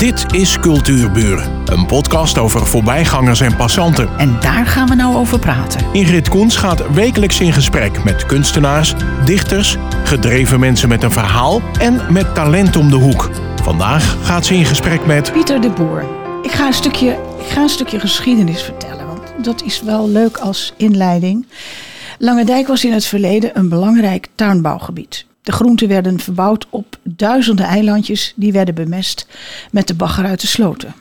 Dit is Cultuurburen, een podcast over voorbijgangers en passanten. En daar gaan we nou over praten. Ingrid Koens gaat wekelijks in gesprek met kunstenaars, dichters, gedreven mensen met een verhaal en met talent om de hoek. Vandaag gaat ze in gesprek met Pieter de Boer. Ik ga een stukje, ik ga een stukje geschiedenis vertellen, want dat is wel leuk als inleiding. Langendijk was in het verleden een belangrijk tuinbouwgebied. De groenten werden verbouwd op duizenden eilandjes die werden bemest met de bagger uit de sloten.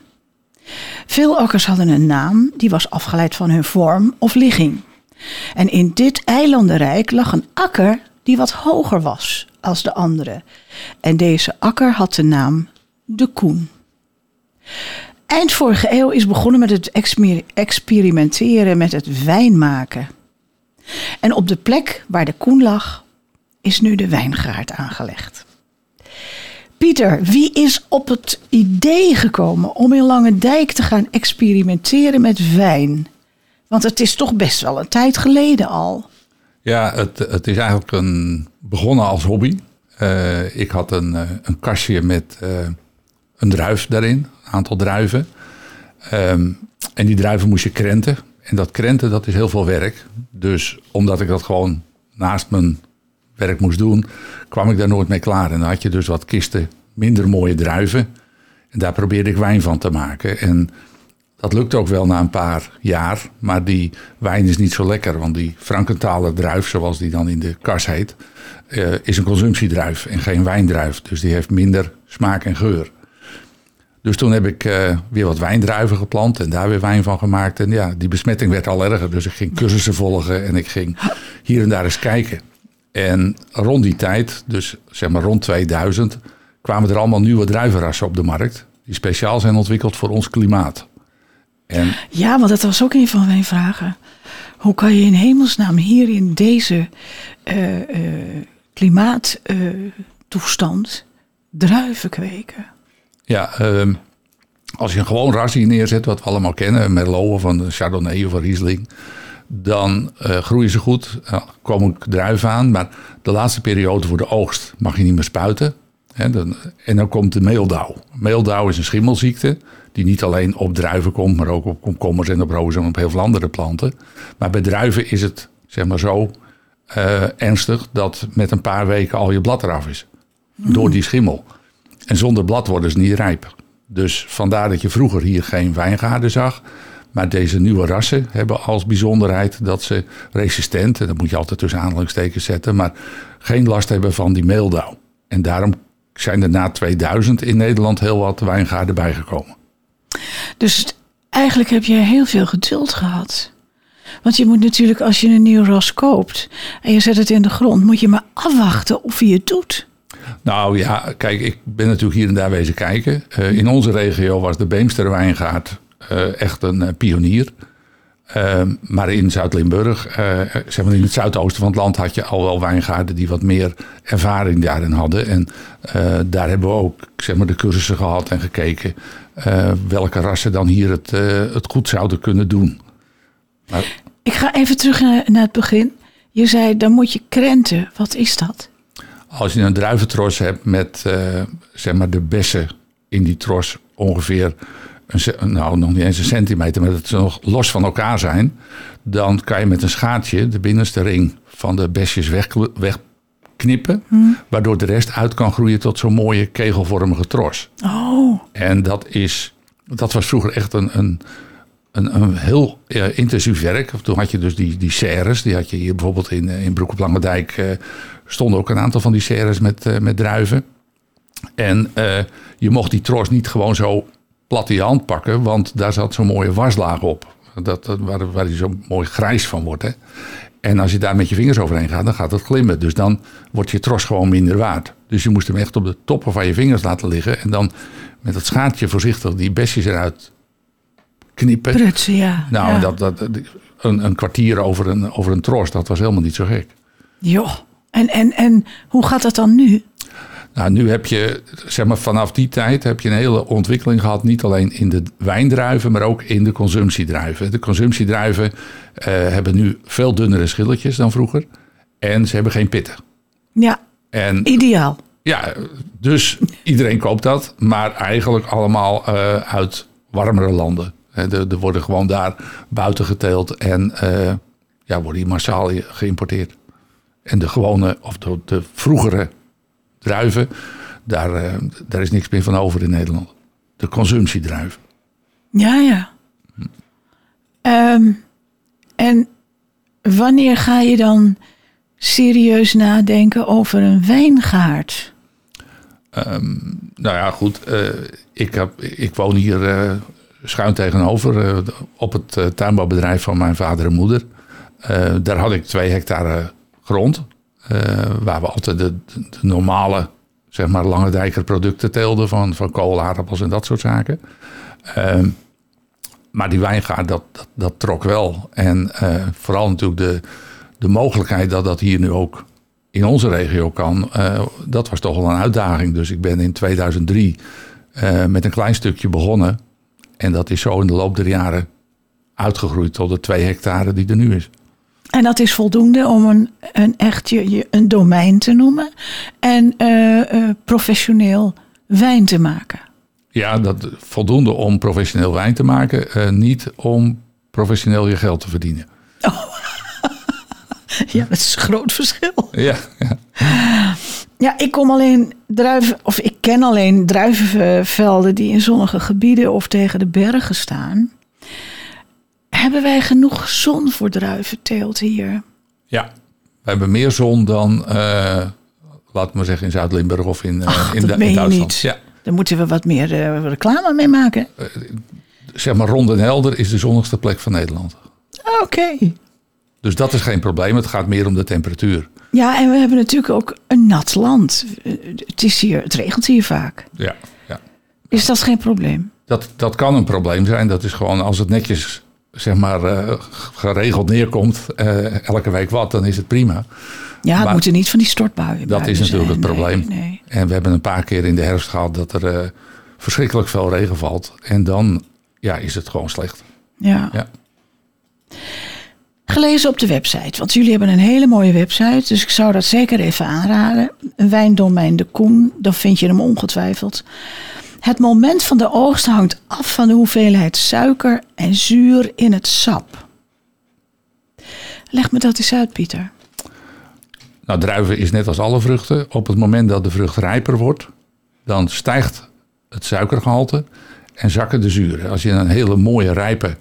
Veel akkers hadden een naam die was afgeleid van hun vorm of ligging. En in dit eilandenrijk lag een akker die wat hoger was als de andere. En deze akker had de naam de Koen. Eind vorige eeuw is begonnen met het experimenteren met het wijn maken. En op de plek waar de Koen lag, is nu de wijngaard aangelegd. Pieter, wie is op het idee gekomen om in Lange Dijk te gaan experimenteren met wijn? Want het is toch best wel een tijd geleden al. Ja, het, het is eigenlijk een, begonnen als hobby. Uh, ik had een, uh, een kastje met uh, een druif daarin, een aantal druiven. Um, en die druiven moest je krenten. En dat krenten, dat is heel veel werk. Dus omdat ik dat gewoon naast mijn werk moest doen, kwam ik daar nooit mee klaar. En dan had je dus wat kisten minder mooie druiven. En daar probeerde ik wijn van te maken. En dat lukte ook wel na een paar jaar. Maar die wijn is niet zo lekker. Want die Frankenthaler druif, zoals die dan in de kas heet, uh, is een consumptiedruif en geen wijndruif. Dus die heeft minder smaak en geur. Dus toen heb ik uh, weer wat wijndruiven geplant en daar weer wijn van gemaakt. En ja, die besmetting werd al erger. Dus ik ging cursussen volgen en ik ging hier en daar eens kijken. En rond die tijd, dus zeg maar rond 2000, kwamen er allemaal nieuwe druivenrassen op de markt. Die speciaal zijn ontwikkeld voor ons klimaat. En ja, want dat was ook een van mijn vragen. Hoe kan je in hemelsnaam hier in deze uh, uh, klimaattoestand druiven kweken? Ja, uh, als je een gewoon ras hier neerzet, wat we allemaal kennen, Merlot een Chardonnay of Riesling, dan uh, groeien ze goed, uh, komen druiven aan. Maar de laatste periode voor de oogst mag je niet meer spuiten. Hè, dan, en dan komt de meeldauw. Meeldauw is een schimmelziekte die niet alleen op druiven komt, maar ook op komkommers en op rozen en op heel veel andere planten. Maar bij druiven is het zeg maar zo uh, ernstig dat met een paar weken al je blad eraf is. Mm. Door die schimmel. En zonder blad worden ze niet rijp. Dus vandaar dat je vroeger hier geen wijngaarden zag. Maar deze nieuwe rassen hebben als bijzonderheid dat ze resistent, en dat moet je altijd tussen aanhalingstekens zetten, maar geen last hebben van die meeldauw. En daarom zijn er na 2000 in Nederland heel wat wijngaarden bijgekomen. Dus eigenlijk heb je heel veel geduld gehad. Want je moet natuurlijk, als je een nieuw ras koopt en je zet het in de grond, moet je maar afwachten of hij het doet. Nou ja, kijk, ik ben natuurlijk hier en daar wezen kijken. Uh, in onze regio was de Beemster wijngaard echt een uh, pionier. maar in Zuid-Limburg, zeg maar in het zuidoosten van het land, had je al wel wijngaarden die wat meer ervaring daarin hadden. En daar hebben we ook zeg maar, de cursussen gehad en gekeken welke rassen dan hier het, het goed zouden kunnen doen. Maar... Ik ga even terug naar, naar het begin. Je zei, dan moet je krenten. Wat is dat? Als je een druiventros hebt met uh, zeg maar de bessen in die tros ongeveer, een, nou nog niet eens een centimeter, maar dat ze nog los van elkaar zijn, dan kan je met een schaartje de binnenste ring van de besjes weg, wegknippen, hmm. waardoor de rest uit kan groeien tot zo'n mooie kegelvormige tros. Oh. En dat is, dat was vroeger echt een, een een, een heel uh, intensief werk. Toen had je dus die, die serres. Die had je hier bijvoorbeeld in, in Broek op Lange Dijk. Uh, stonden ook een aantal van die serres met, uh, met druiven. En je mocht die tros niet gewoon zo plat in je hand pakken. Want daar zat zo'n mooie waslaag op. Dat, dat, waar, waar die zo mooi grijs van wordt. Hè. En als je daar met je vingers overheen gaat, dan gaat het glimmen. Dus dan wordt je tros gewoon minder waard. Dus je moest hem echt op de toppen van je vingers laten liggen. En dan met dat schaartje voorzichtig die besjes eruit knippen. Prutsen, ja. Nou, ja. Dat, dat, een, een kwartier over een, over een tros, dat was helemaal niet zo gek. Joh, en, en, en hoe gaat dat dan nu? Nou, nu heb je, zeg maar, vanaf die tijd heb je een hele ontwikkeling gehad. Niet alleen in de wijndruiven, maar ook in de consumptiedruiven. De consumptiedruiven uh, hebben nu veel dunnere schilletjes dan vroeger. En ze hebben geen pitten. Ja, en, ideaal. Ja, dus iedereen koopt dat, maar eigenlijk allemaal eh, uit warmere landen. Er, worden gewoon daar buiten geteeld en eh, ja, worden die massaal geïmporteerd. En de gewone, of de, de vroegere druiven, daar, eh, daar is niks meer van over in Nederland. De consumptiedruiven. Ja, ja. Ehm, en wanneer ga je dan serieus nadenken over een wijngaard? Nou ja, goed. eh, ik, heb, ik woon hier eh, schuin tegenover op het tuinbouwbedrijf van mijn vader en moeder. Daar had ik twee hectare grond. Eh, waar we altijd de, de, normale, zeg maar, lange dijker producten teelden. Van, van kool, aardappels en dat soort zaken. Ehm, maar die wijngaard, dat, dat, dat trok wel. En eh, vooral natuurlijk de, de mogelijkheid dat dat hier nu ook in onze regio kan, eh, dat was toch wel een uitdaging. Dus ik ben in 2003 eh, met een klein stukje begonnen. En dat is zo in de loop der jaren uitgegroeid tot de twee hectare die er nu is. En dat is voldoende om een, een echt je, een domein te noemen en eh, eh, professioneel wijn te maken. Ja, dat voldoende om professioneel wijn te maken, eh, niet om professioneel je geld te verdienen. Ja, dat is een groot verschil. Ja, ja. Ja, ik kom alleen druiven, of ik ken alleen druivenvelden die in zonnige gebieden of tegen de bergen staan. Hebben wij genoeg zon voor druiventeelt hier? ja. we hebben meer zon dan, eh laat maar zeggen, in Zuid-Limburg of in, eh, Ach, in, in je Duitsland. niet. Ja. Daar moeten we wat meer eh, reclame mee maken. Zeg maar, rond en helder is de zonnigste plek van Nederland. Oké. Dus dat is geen probleem. Het gaat meer om de temperatuur. Ja, en we hebben natuurlijk ook een nat land. Eh, Het, is hier, het regent hier vaak. Ja, ja. Is dat geen probleem? Dat, dat kan een probleem zijn. Dat is gewoon als het netjes zeg maar, eh, geregeld neerkomt, eh, elke week wat, dan is het prima. Ja, het Maar- moeten niet van die stortbuien Dat is zijn. natuurlijk het probleem. Nee, En we hebben een paar keer in de herfst gehad dat er eh, verschrikkelijk veel regen valt. En dan ja, is het gewoon slecht. Ja. Ja. Gelezen op de website, want jullie hebben een hele mooie website. Dus ik zou dat zeker even aanraden. Een wijndomein de Koen, dan vind je hem ongetwijfeld. Het moment van de oogst hangt af van de hoeveelheid suiker en zuur in het sap. Leg me dat eens uit, Pieter. Nou, druiven is net als alle vruchten. Op het moment dat de vrucht rijper wordt, dan stijgt het suikergehalte en zakken de zuren. Als je een hele mooie rijpe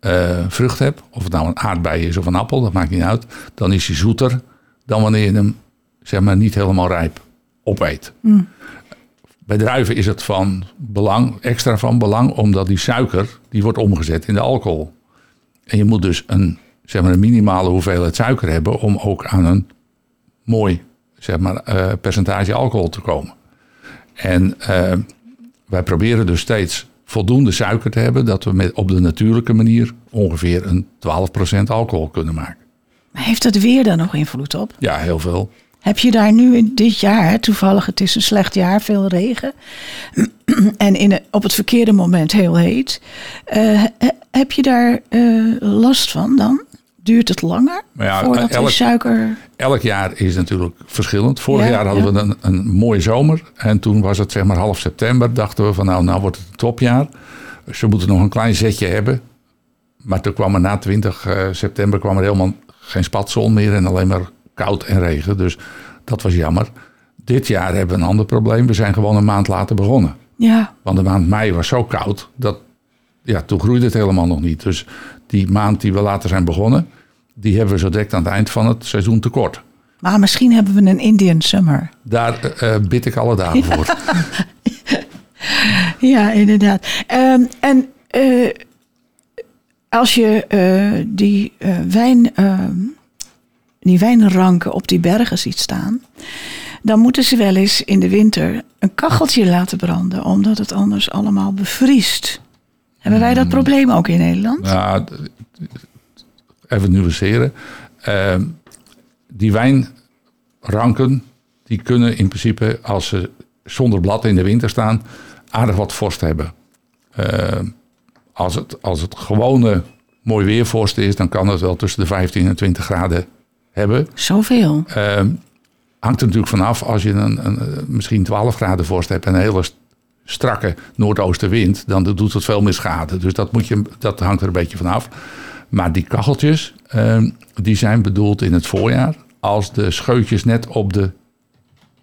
eh, vrucht hebt, of het nou een aardbei is of een appel, dat maakt niet uit, dan is hij zoeter dan wanneer je hem zeg maar, niet helemaal rijp opeet. Bij druiven is het van belang, extra van belang, omdat die suiker die wordt omgezet in de alcohol. En je moet dus een, zeg maar, een minimale hoeveelheid suiker hebben om ook aan een mooi zeg maar, eh, percentage alcohol te komen. En eh, wij proberen dus steeds voldoende suiker te hebben, dat we met, op de natuurlijke manier ongeveer een 12% alcohol kunnen maken. Maar Heeft het weer daar nog invloed op? Ja, heel veel. Heb je daar nu in dit jaar, hè, toevallig het is een slecht jaar, veel regen. en in, op het verkeerde moment heel heet. eh, he- heb je daar eh, last van dan? Duurt het langer ja, voordat elk- die suiker... Elk jaar is natuurlijk verschillend. Vorig Ja, jaar hadden ja. we een, een mooie zomer. En toen was het zeg maar half september. Dachten we van nou, nou wordt het een topjaar. Ze moeten nog een klein zetje hebben. Maar toen kwam er na 20 eh, september kwam er helemaal geen spatzon meer. En alleen maar koud en regen. Dus dat was jammer. Dit jaar hebben we een ander probleem. We zijn gewoon een maand later begonnen. Ja, Want de maand mei was zo koud. Dat, ja, toen groeide het helemaal nog niet. Dus die maand die we later zijn begonnen. Die hebben we zo direct aan het eind van het seizoen tekort. maar misschien hebben we een Indian summer. Daar eh, eh, bid ik alle dagen voor. Ja, inderdaad. Ehm, en eh, als je die, wijn, ehm, die wijnranken op die bergen ziet staan, dan moeten ze wel eens in de winter een kacheltje laten branden, omdat het anders allemaal bevriest. Hebben wij dat probleem ook in Nederland? Nou, even nuanceren. Ehm, die wijnranken, die kunnen in principe, als ze zonder blad in de winter staan, aardig wat vorst hebben. Ehm, als, het, als het gewone mooi weervorst is, dan kan het wel tussen de 15 en 20 graden hebben. Zoveel. Ehm, hangt er natuurlijk vanaf als je een, een, misschien 12 graden vorst hebt en een hele strakke noordoostenwind, dan doet het veel meer schade. Dus dat, moet je, dat hangt er een beetje vanaf. Maar die kacheltjes, ehm, die zijn bedoeld in het voorjaar als de scheutjes net op de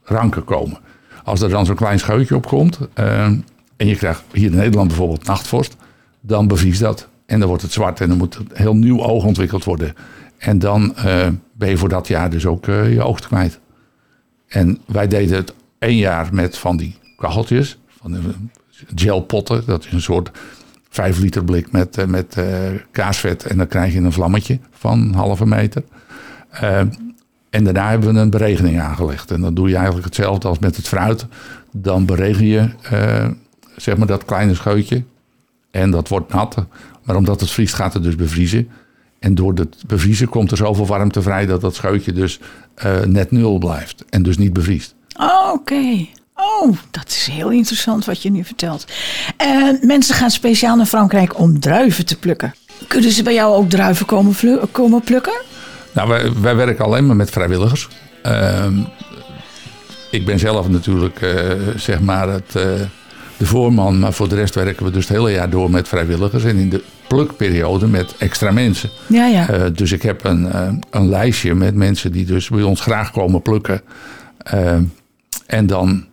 ranken komen. Als er dan zo'n klein scheutje op komt ehm, en je krijgt hier in Nederland bijvoorbeeld nachtvorst, dan bevriest dat en dan wordt het zwart en dan moet een heel nieuw oog ontwikkeld worden. En dan eh, ben je voor dat jaar dus ook uh, je oogst kwijt. En wij deden het één jaar met van die kacheltjes, van de gelpotten. Dat is een soort vijf liter blik met, uh, met kaasvet. En dan krijg je een vlammetje van een halve meter. en daarna hebben we een beregening aangelegd. En dan doe je eigenlijk hetzelfde als met het fruit. Dan beregen je zeg maar dat kleine scheutje. En dat wordt nat. Maar omdat het vriest gaat het dus bevriezen. En door het bevriezen komt er zoveel warmte vrij dat dat scheutje dus uh, net nul blijft. En dus niet bevriest. Oh, Oké. Oh, dat is heel interessant wat je nu vertelt. En mensen gaan speciaal naar Frankrijk om druiven te plukken. Kunnen ze bij jou ook druiven komen, komen plukken? Nou, wij, wij, werken alleen maar met vrijwilligers. Uh, ik ben zelf natuurlijk, uh, zeg maar, het, uh, de voorman. Maar voor de rest werken we dus het hele jaar door met vrijwilligers. En in de plukperiode met extra mensen. Ja, ja. Uh, dus ik heb een, uh, een lijstje met mensen die dus bij ons graag komen plukken. Uh, en dan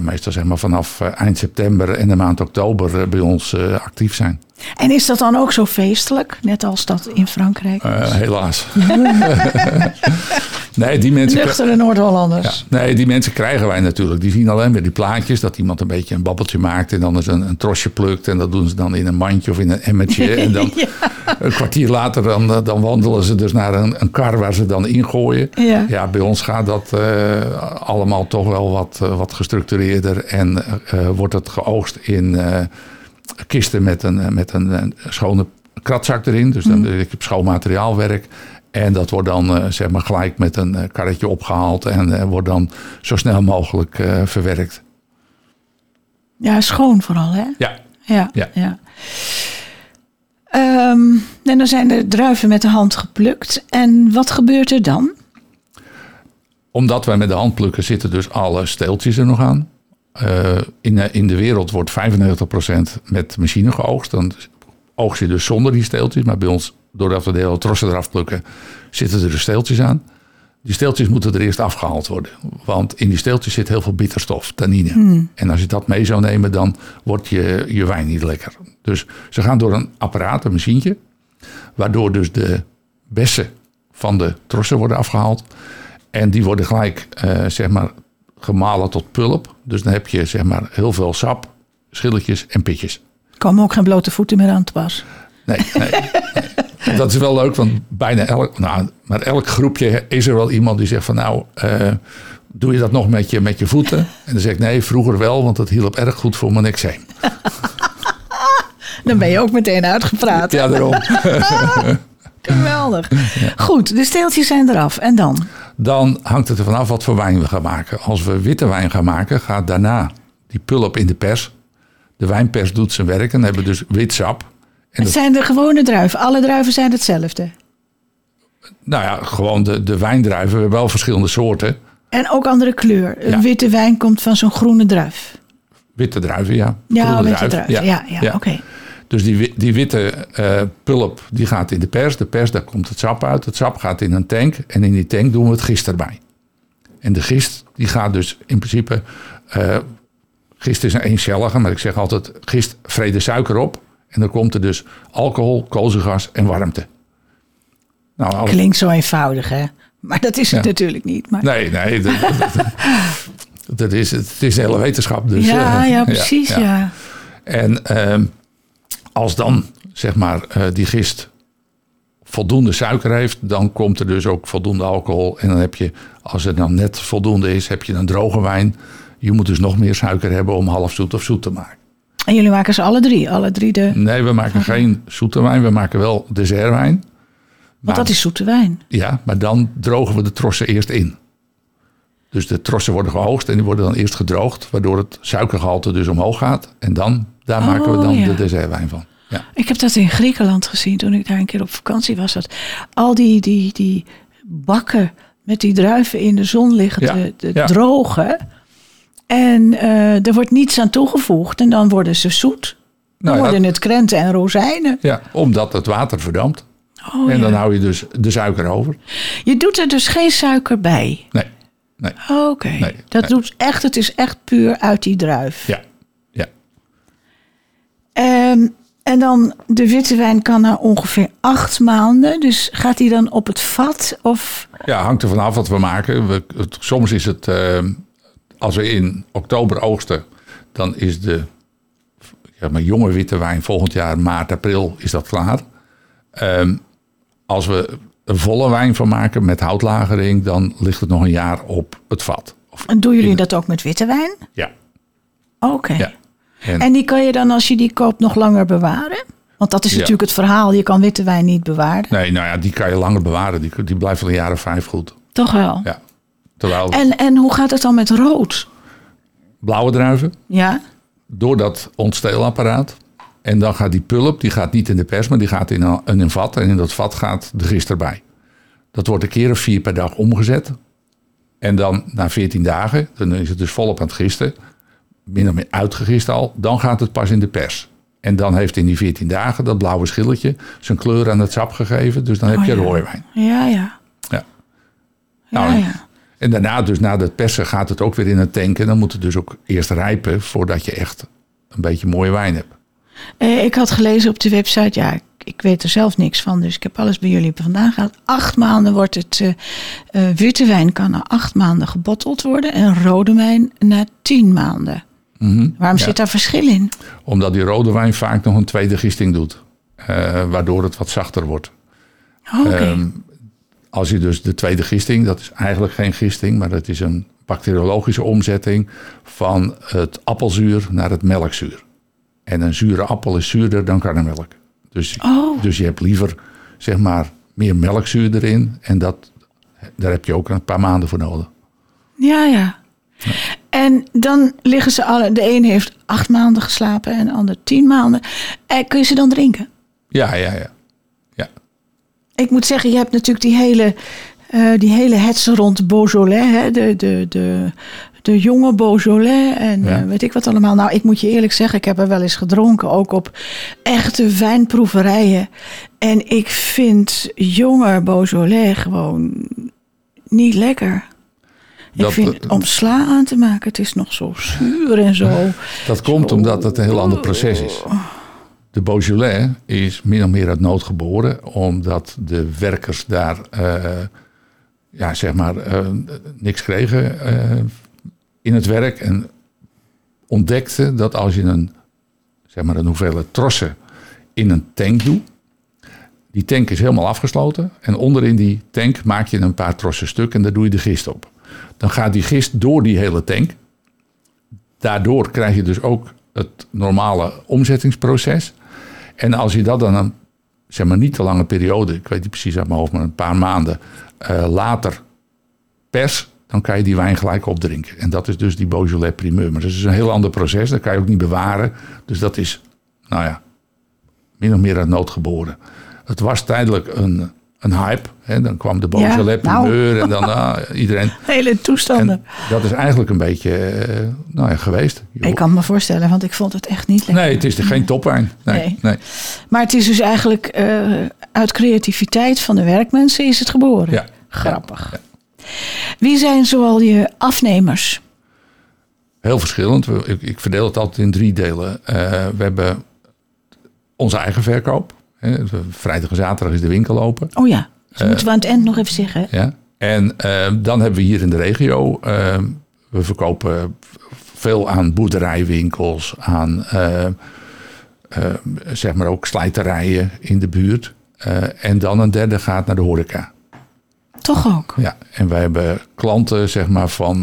meestal zeg maar vanaf eind september en de maand oktober bij ons actief zijn. En is dat dan ook zo feestelijk, net als dat in Frankrijk? helaas. nee, die mensen. Nuchtere Noord-Hollanders. Ja, nee, die mensen krijgen wij natuurlijk. Die zien alleen maar die plaatjes dat iemand een beetje een babbeltje maakt en dan eens een, een trosje plukt. En dat doen ze dan in een mandje of in een emmertje. En dan ja. een kwartier later dan, dan wandelen ze dus naar een, een kar waar ze dan ingooien. Ja. ja, bij ons gaat dat uh, allemaal toch wel wat, uh, wat gestructureerder en wordt het geoogst in kisten met een, met een, een schone kratzak erin. Dus dan mm. ik heb schoon materiaalwerk. En dat wordt dan uh, zeg maar gelijk met een karretje opgehaald en wordt dan zo snel mogelijk verwerkt. Ja, schoon vooral, hè? Ja. Ja, ja. ja. Um, en dan zijn de druiven met de hand geplukt. En wat gebeurt er dan? Omdat wij met de hand plukken, zitten dus alle steeltjes er nog aan. In, in de wereld wordt 95% met machine geoogst. Dan oogst je dus zonder die steeltjes. Maar bij ons doordat we de hele trossen eraf plukken, zitten er de steeltjes aan. Die steeltjes moeten er eerst afgehaald worden. Want in die steeltjes zit heel veel bitterstof, tannine. Hmm. En als je dat mee zou nemen, dan wordt je, je wijn niet lekker. Dus ze gaan door een apparaat, een machientje. Waardoor dus de bessen van de trossen worden afgehaald. En die worden gelijk, uh, zeg maar, gemalen tot pulp. Dus dan heb je, zeg maar, heel veel sap, schilletjes en pitjes. Komen ook geen blote voeten meer aan te pas. Nee, nee, nee. Dat is wel leuk, want bijna elk, nou, maar elk groepje is er wel iemand die zegt van nou, uh, doe je dat nog met je, met je voeten? En dan zeg ik nee, vroeger wel, want dat hielp erg goed voor mijn eczeem. Dan ben je ook meteen uitgepraat. Ja, daarom. Geweldig. Goed, de steeltjes zijn eraf. En dan? Dan hangt het er vanaf wat voor wijn we gaan maken. Als we witte wijn gaan maken, gaat daarna die pulp in de pers. De wijnpers doet zijn werk en hebben dus wit sap. En het zijn de gewone druiven. Alle druiven zijn hetzelfde. Nou ja, gewoon de, de wijndruiven. We hebben wel verschillende soorten. En ook andere kleur. Een ja. witte wijn komt van zo'n groene druif. Witte druiven, ja. Ja, witte druiven. Ja, ja, ja, ja. oké. Okay. Dus die, die witte uh, pulp die gaat in de pers. De pers, daar komt het sap uit. Het sap gaat in een tank. En in die tank doen we het gist erbij. En de gist die gaat dus in principe... Uh, gist is een eencellige, maar ik zeg altijd... gist vrede suiker op. En dan komt er dus alcohol, koolzuurgas en warmte. Nou. Klinkt zo eenvoudig, hè? Maar dat is het ja. natuurlijk niet. Maar... Nee, nee. Dat, dat, dat, is, het is de hele wetenschap. Dus, ja, uh, ja, precies, ja. ja. En uh, als dan, zeg maar, uh, die gist voldoende suiker heeft, dan komt er dus ook voldoende alcohol. En dan heb je, als het dan net voldoende is, heb je een droge wijn. Je moet dus nog meer suiker hebben om half zoet of zoet te maken. En jullie maken ze alle drie? Alle drie de... Nee, we maken geen zoete wijn. We maken wel dessertwijn. Want dat is zoete wijn. Ja, maar dan drogen we de trossen eerst in. Dus de trossen worden geoogst en die worden dan eerst gedroogd. Waardoor het suikergehalte dus omhoog gaat. En dan, daar oh, maken we dan ja. de dessertwijn van. Ja. Ik heb dat in Griekenland gezien toen ik daar een keer op vakantie was. Dat al die, die, die bakken met die druiven in de zon liggen Ja, te, te ja. drogen. En eh, er wordt niets aan toegevoegd en dan worden ze zoet. Dan Nou worden het krenten en rozijnen. Ja, omdat het water verdampt. Oh, en dan hou je dus de suiker over. Je doet er dus geen suiker bij. Nee, nee. Oké, Nee, dat nee. doet echt, het is echt puur uit die druif. Ja, ja. Ehm, en dan de witte wijn kan na ongeveer acht maanden. Dus gaat die dan op het vat? Of Ja, hangt er vanaf wat we maken. We, het- soms is het, eh, als we in oktober oogsten, dan is de ja, maar jonge witte wijn volgend jaar, maart, april, is dat klaar. Ehm, als we een volle wijn van maken met houtlagering, dan ligt het nog een jaar op het vat. Of, en doen jullie dat ook met witte wijn? ja, Oké. ja. En, En die kan je dan, als je die koopt, nog langer bewaren? Want dat is Ja. natuurlijk het verhaal. Je kan witte wijn niet bewaren. nee, nou ja, die kan je langer bewaren. Die, die blijft wel een jaar of vijf goed. Toch wel? Ja. Terwijl En, en hoe gaat het dan met rood? blauwe druiven, Ja? door dat ontsteelapparaat. En dan gaat die pulp, die gaat niet in de pers, maar die gaat in een, in een vat. En in dat vat gaat de gist erbij. Dat wordt een keer of vier per dag omgezet. En dan na 14 dagen, dan is het dus volop aan het gisten. Min of meer uitgegist al. Dan gaat het pas in de pers. En dan heeft in die 14 dagen dat blauwe schilletje zijn kleur aan het sap gegeven. Dus dan heb Oh je ja. rooiwijn. Ja, ja. Ja. Ja, Nou, ja. En daarna, dus na het persen, gaat het ook weer in een tank. En dan moet het dus ook eerst rijpen voordat je echt een beetje mooie wijn hebt. Eh, ik had gelezen op de website, ja, ik, weet er zelf niks van, dus ik heb alles bij jullie vandaan gehaald. Acht maanden wordt het, eh, eh, witte wijn kan na acht maanden gebotteld worden en rode wijn na tien maanden. Waarom Mhm. Ja. zit daar verschil in? Omdat die rode wijn vaak nog een tweede gisting doet. waardoor het wat zachter wordt. Oh, Ehm, als je dus de tweede gisting, dat is eigenlijk geen gisting, maar dat is een bacteriologische omzetting van het appelzuur naar het melkzuur. En een zure appel is zuurder dan karnemelk. Dus, Oh. dus je hebt liever zeg maar meer melkzuur erin. En dat, daar heb je ook een paar maanden voor nodig. ja, ja. En dan liggen ze alle, de een heeft acht maanden geslapen en de ander tien maanden. Eh, kun je ze dan drinken? Ja, ja, ja. ja. Ik moet zeggen, je hebt natuurlijk die hele, eh, die hele hetze rond Beaujolais. Hè? De, de, de, de jonge Beaujolais en Ja. eh, weet ik wat allemaal. Nou, ik moet je eerlijk zeggen, ik heb er wel eens gedronken. Ook op echte wijnproeverijen. En ik vind jonger Beaujolais gewoon niet lekker. Dat- ik vind om sla aan te maken, het is nog zo zuur en zo. Dat komt omdat het een heel ander proces is. De Beaujolais is min of meer uit nood geboren, omdat de werkers daar eh, ja, zeg maar, eh, niks kregen eh, in het werk. En ontdekten dat als je een, zeg maar, een hoeveelheid trossen in een tank doet, die tank is helemaal afgesloten. En onderin die tank maak je een paar trossen stuk en daar doe je de gist op. Dan gaat die gist door die hele tank daardoor krijg je dus ook het normale omzettingsproces. En als je dat dan een zeg maar niet te lange periode, ik weet niet precies uit mijn hoofd, maar een paar maanden eh, later pers, dan kan je die wijn gelijk opdrinken. En dat is dus die Beaujolais primeur. Maar dat is een heel ander proces, dat kan je ook niet bewaren. Dus dat is, nou ja, min of meer uit nood geboren. Het was tijdelijk een, een hype. Hè? Dan kwam de Beaujolais nou. primeur en dan ah, iedereen... Hele toestanden. En dat is eigenlijk een beetje eh, nou ja, geweest. Ik kan me voorstellen, want ik vond het echt niet lekker. Nee, het is geen topwijn. Nee, Nee. nee. Maar het is dus eigenlijk eh, uit creativiteit van de werkmensen is het geboren. Ja. Grappig. Wie zijn zoal je afnemers? Heel verschillend. Ik, ik verdeel het altijd in drie delen. Eh, we hebben onze eigen verkoop. Hè. Vrijdag en zaterdag is de winkel open. Oh ja, dat Eh, moeten we aan het eind nog even zeggen. Ja. En eh, dan hebben we hier in de regio. we verkopen veel aan boerderijwinkels, aan zeg maar ook slijterijen in de buurt. En dan een derde gaat naar de horeca. Toch ook. Ja, en wij hebben klanten zeg maar van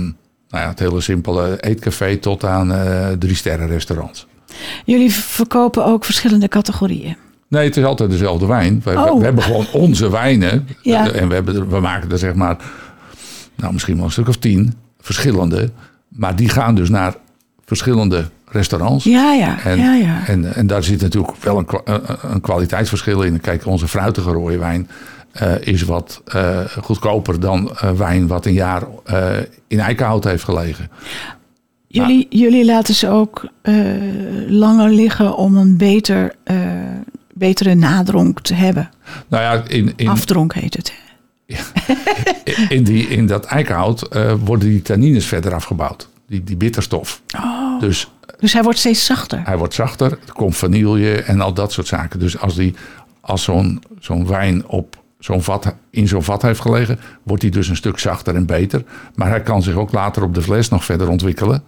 nou ja, het hele simpele eetcafé tot aan eh drie sterren restaurants. Jullie verkopen ook verschillende categorieën. Nee, het is altijd dezelfde wijn. We, Oh. we hebben gewoon onze wijnen. Ja. En we, hebben, we maken er zeg maar, nou misschien wel een stuk of tien verschillende. Maar die gaan dus naar verschillende restaurants. Ja, ja, En, ja, ja. En, en daar zit natuurlijk wel een- een kwaliteitsverschil in. Kijk, onze fruitige rode wijn eh, is wat eh, goedkoper dan eh, wijn wat een jaar in eikenhout heeft gelegen. Jullie, jullie laten ze ook langer liggen om een beter, betere nadronk te hebben. Nou ja, in, in, Afdronk heet het. in, die, in dat eikenhout worden die tannines verder afgebouwd. Die, die bitterstof. Oh. Dus Dus hij wordt steeds zachter. hij wordt zachter, er komt vanille en al dat soort zaken. Dus als, die, als zo'n zo'n wijn op zo'n vat, in zo'n vat heeft gelegen, wordt hij dus een stuk zachter en beter. Maar hij kan zich ook later op de fles nog verder ontwikkelen.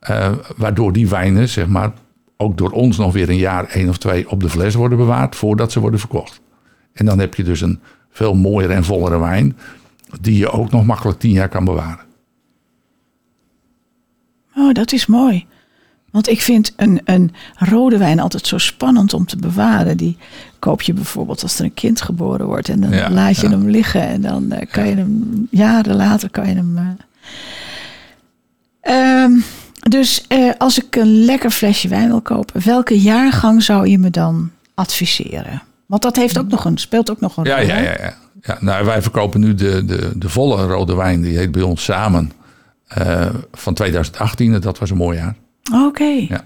Eh, waardoor die wijnen, zeg maar, ook door ons nog weer een jaar, één of twee op de fles worden bewaard voordat ze worden verkocht. En dan heb je dus een veel mooiere en vollere wijn, die je ook nog makkelijk tien jaar kan bewaren. Oh, dat is mooi. Want ik vind een, een rode wijn altijd zo spannend om te bewaren. Die koop je bijvoorbeeld als er een kind geboren wordt. En dan Ja, laat je ja. hem liggen. En dan eh, kan je hem, jaren later kan je hem... eh. Ehm, dus eh, als ik een lekker flesje wijn wil kopen, welke jaargang zou je me dan adviseren? Want dat heeft ook nog een, speelt ook nog een Ja, rol. ja, ja. ja. ja nou, wij verkopen nu de, de, de volle rode wijn. Die heet bij ons samen van 2018. En Dat was een mooi jaar. Oké. Ja.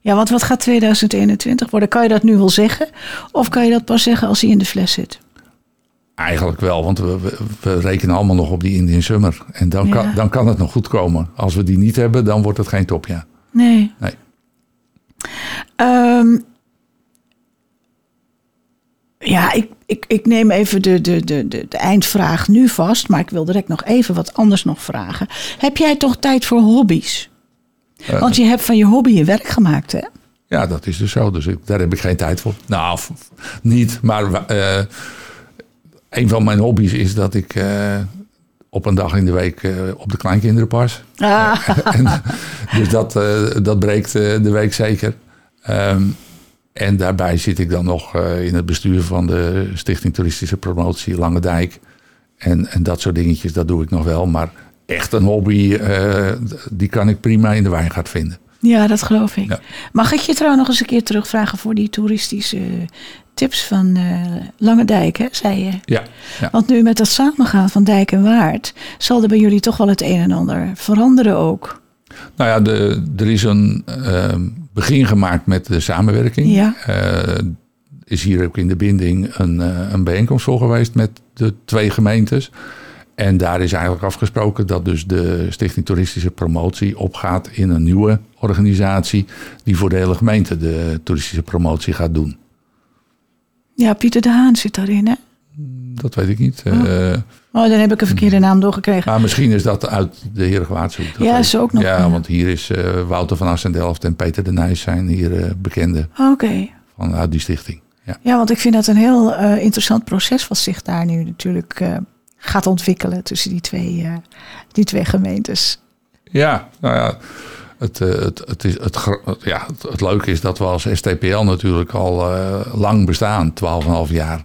Ja, want wat gaat 2021 worden? Kan je dat nu wel zeggen? Of kan je dat pas zeggen als hij in de fles zit? Eigenlijk wel, want we, we, we rekenen allemaal nog op die Indian Summer. En dan, Ja. kan, dan kan het nog goed komen. Als we die niet hebben, dan wordt het geen topjaar. Nee. Nee. Ehm, ja, ik, ik, ik neem even de, de, de, de, de eindvraag nu vast. Maar ik wil direct nog even wat anders nog vragen. Heb jij toch tijd voor hobby's? Eh, Want je hebt van je hobby je werk gemaakt, hè? Ja, dat is dus zo. Dus ik, daar heb ik geen tijd voor. Nou, niet. Maar eh, een van mijn hobby's is dat ik eh, op een dag in de week op de kleinkinderen pas. Ah, En, dus dat, dat breekt de week zeker. Ehm, en daarbij zit ik dan nog in het bestuur van de Stichting Toeristische Promotie Lange Dijk. En, en dat soort dingetjes, dat doe ik nog wel. Maar echt een hobby, eh, die kan ik prima in de wijngaard vinden. ja, dat geloof ik. Ja. Mag ik je trouwens nog eens een keer terugvragen voor die toeristische tips van eh Lange Dijk, hè, zei je? Ja, ja. Want nu met dat samengaan van Dijk en Waard, zal er bij jullie toch wel het een en ander veranderen ook. Nou ja, de, er is een ehm, begin gemaakt met de samenwerking. Ja. Eh, is hier ook in de binding een, een bijeenkomst voor geweest met de twee gemeentes. En daar is eigenlijk afgesproken dat dus de Stichting Toeristische Promotie opgaat in een nieuwe organisatie die voor de hele gemeente de toeristische promotie gaat doen. Ja, Pieter de Haan zit daarin, hè? Dat weet ik niet. Eh, Oh, dan heb ik een verkeerde naam doorgekregen. maar misschien is dat uit de Herengewaardshoek. Dat Ja, is ook nog Ja, want hier is eh, Wouter van Assendelft en Peter de Nijs zijn hier eh, bekende Oké. vanuit die stichting. Ja. Ja, want ik vind dat een heel interessant proces wat zich daar nu natuurlijk gaat ontwikkelen tussen die twee, eh, die twee gemeentes. Ja, nou ja, het, eh, het, het, is, het, ja, het, leuke is dat we als STPL natuurlijk al eh, lang bestaan, 12,5 jaar.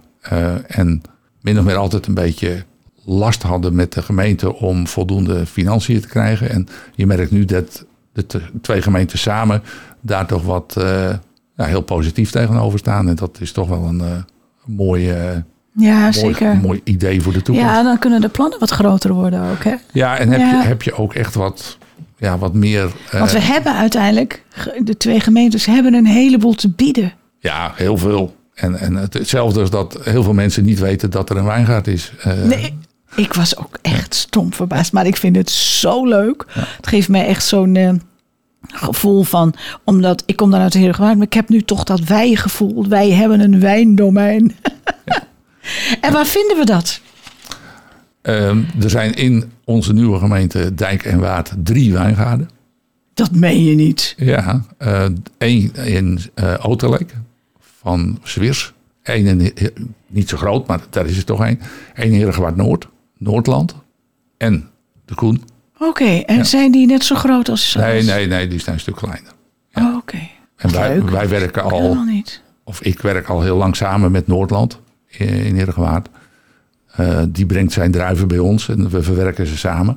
En min of meer altijd een beetje last hadden met de gemeente om voldoende financiën te krijgen. En je merkt nu dat de twee gemeenten samen daar toch wat ja, heel positief tegenover staan. En dat is toch wel een, een mooi, eh, Ja, mooi, zeker. mooi idee voor de toekomst. Ja, dan kunnen de plannen wat groter worden ook, hè? Ja, en heb, Ja. Je, heb je ook echt wat, ja, wat meer. eh, Want we hebben uiteindelijk, de twee gemeentes hebben een heleboel te bieden. ja, heel veel. En, en het, hetzelfde is dat heel veel mensen niet weten dat er een wijngaard is. Eh, Nee, ik was ook echt stom verbaasd, maar ik vind het zo leuk. Het geeft mij echt zo'n eh, gevoel van, omdat ik kom dan uit de Heergewaard, maar ik heb nu toch dat wij-gevoel. Wij hebben een wijndomein. en waar vinden we dat? ehm, er zijn in onze nieuwe gemeente Dijk en Waard drie wijngaarden. Dat meen je niet. Ja, eh één in uh, Oterleek van Zwirs. Eén in, eh, niet zo groot, maar daar is er toch één. Eén in Heergewaard Noord, Noordland. En de Koen. Oké, en Ja. zijn die net zo groot als... Nee, nee, nee, die zijn een stuk kleiner. Oh, Oké. En wij, wij werken al niet. of ik werk al heel lang samen met Noordland in in Heergewaard. Eh, die brengt zijn druiven bij ons en we verwerken ze samen.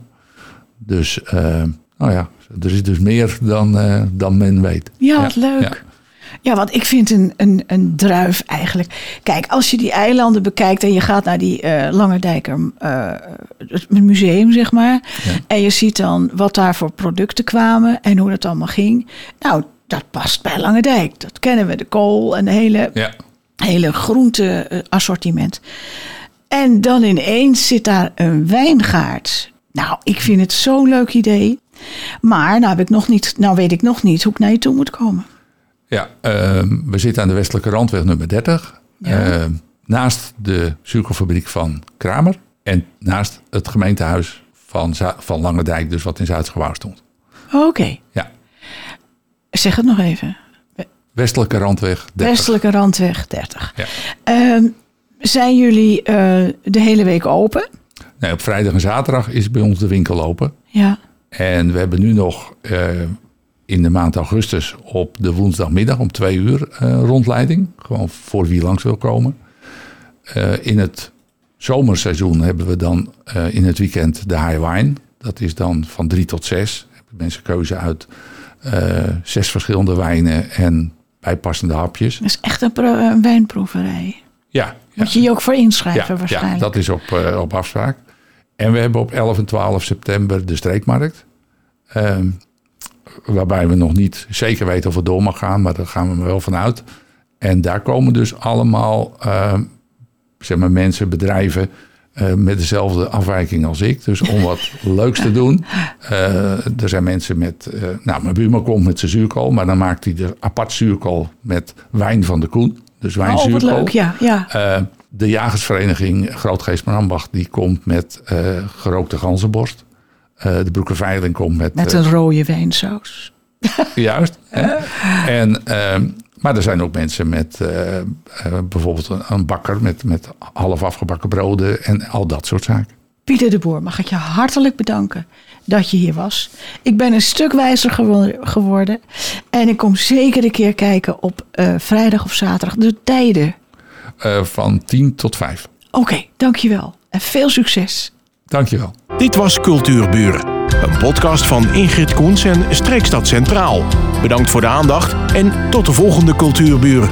Dus, eh, nou ja, er is dus meer dan, eh, dan men weet. Ja, wat leuk. ja. Ja, want ik vind een, een, een druif eigenlijk. Kijk, als je die eilanden bekijkt en je gaat naar die eh Lange Dijker eh, het museum, zeg maar. Ja. En je ziet dan wat daar voor producten kwamen en hoe dat allemaal ging. Nou, dat past bij Lange Dijk. Dat kennen we, de kool en de hele, Ja, hele groente eh, assortiment. En dan ineens zit daar een wijngaard. Nou, ik vind het zo'n leuk idee. Maar nou, heb ik nog niet, nou weet ik nog niet hoe ik naar je toe moet komen. ja ehm, we zitten aan de westelijke randweg nummer 30. Ja. Ehm, naast de suikerfabriek van Kramer. En naast het gemeentehuis van, Zu- van Langendijk, dus wat in Zuidgebouw stond. Oké, Ja, zeg het nog even. Westelijke randweg 30. Westelijke Randweg 30. Ja. Ehm, zijn jullie eh, de hele week open? Nee, op vrijdag en zaterdag is bij ons de winkel open. Ja. En we hebben nu nog eh, in de maand augustus op de woensdagmiddag om twee uur eh, rondleiding. Gewoon voor wie langs wil komen. In het zomerseizoen hebben we dan in het weekend de high wine. Dat is dan van drie tot zes. Hebben mensen keuze uit zes verschillende wijnen en bijpassende hapjes. Dat is echt een, pro- een wijnproeverij. Ja. Moet je je ook voor inschrijven waarschijnlijk. Ja, dat is op, eh, op afspraak. En we hebben op 11 en 12 september de streekmarkt. Ehm, waarbij we nog niet zeker weten of het door mag gaan, maar daar gaan we er wel vanuit. En daar komen dus allemaal ehm, zeg maar mensen, bedrijven eh, met dezelfde afwijking als ik. Dus om wat leuks te doen. Eh, er zijn mensen met, eh, nou mijn buurman komt met zijn zuurkool, maar dan maakt hij de apart zuurkool met wijn van de koen. Dus oh, wat zuurkool. leuk. Ja, ja. De jagersvereniging Grootgeest Ambacht die komt met gerookte ganzenborst. De Broekenveiling komt met... Met een rode wijnsaus. Juist. hè? En, ehm, maar er zijn ook mensen met eh, eh, bijvoorbeeld een, een bakker met, met half afgebakken broden en al dat soort zaken. Pieter de Boer, mag ik je hartelijk bedanken dat je hier was. Ik ben een stuk wijzer gewo- geworden. En ik kom zeker een keer kijken op eh, vrijdag of zaterdag. De tijden. Eh, van 10 tot 5. Oké, dankjewel. En veel succes. Dankjewel. Dit was Cultuurburen. Een podcast van Ingrid Koens en Streekstad Centraal. Bedankt voor de aandacht en tot de volgende Cultuurburen.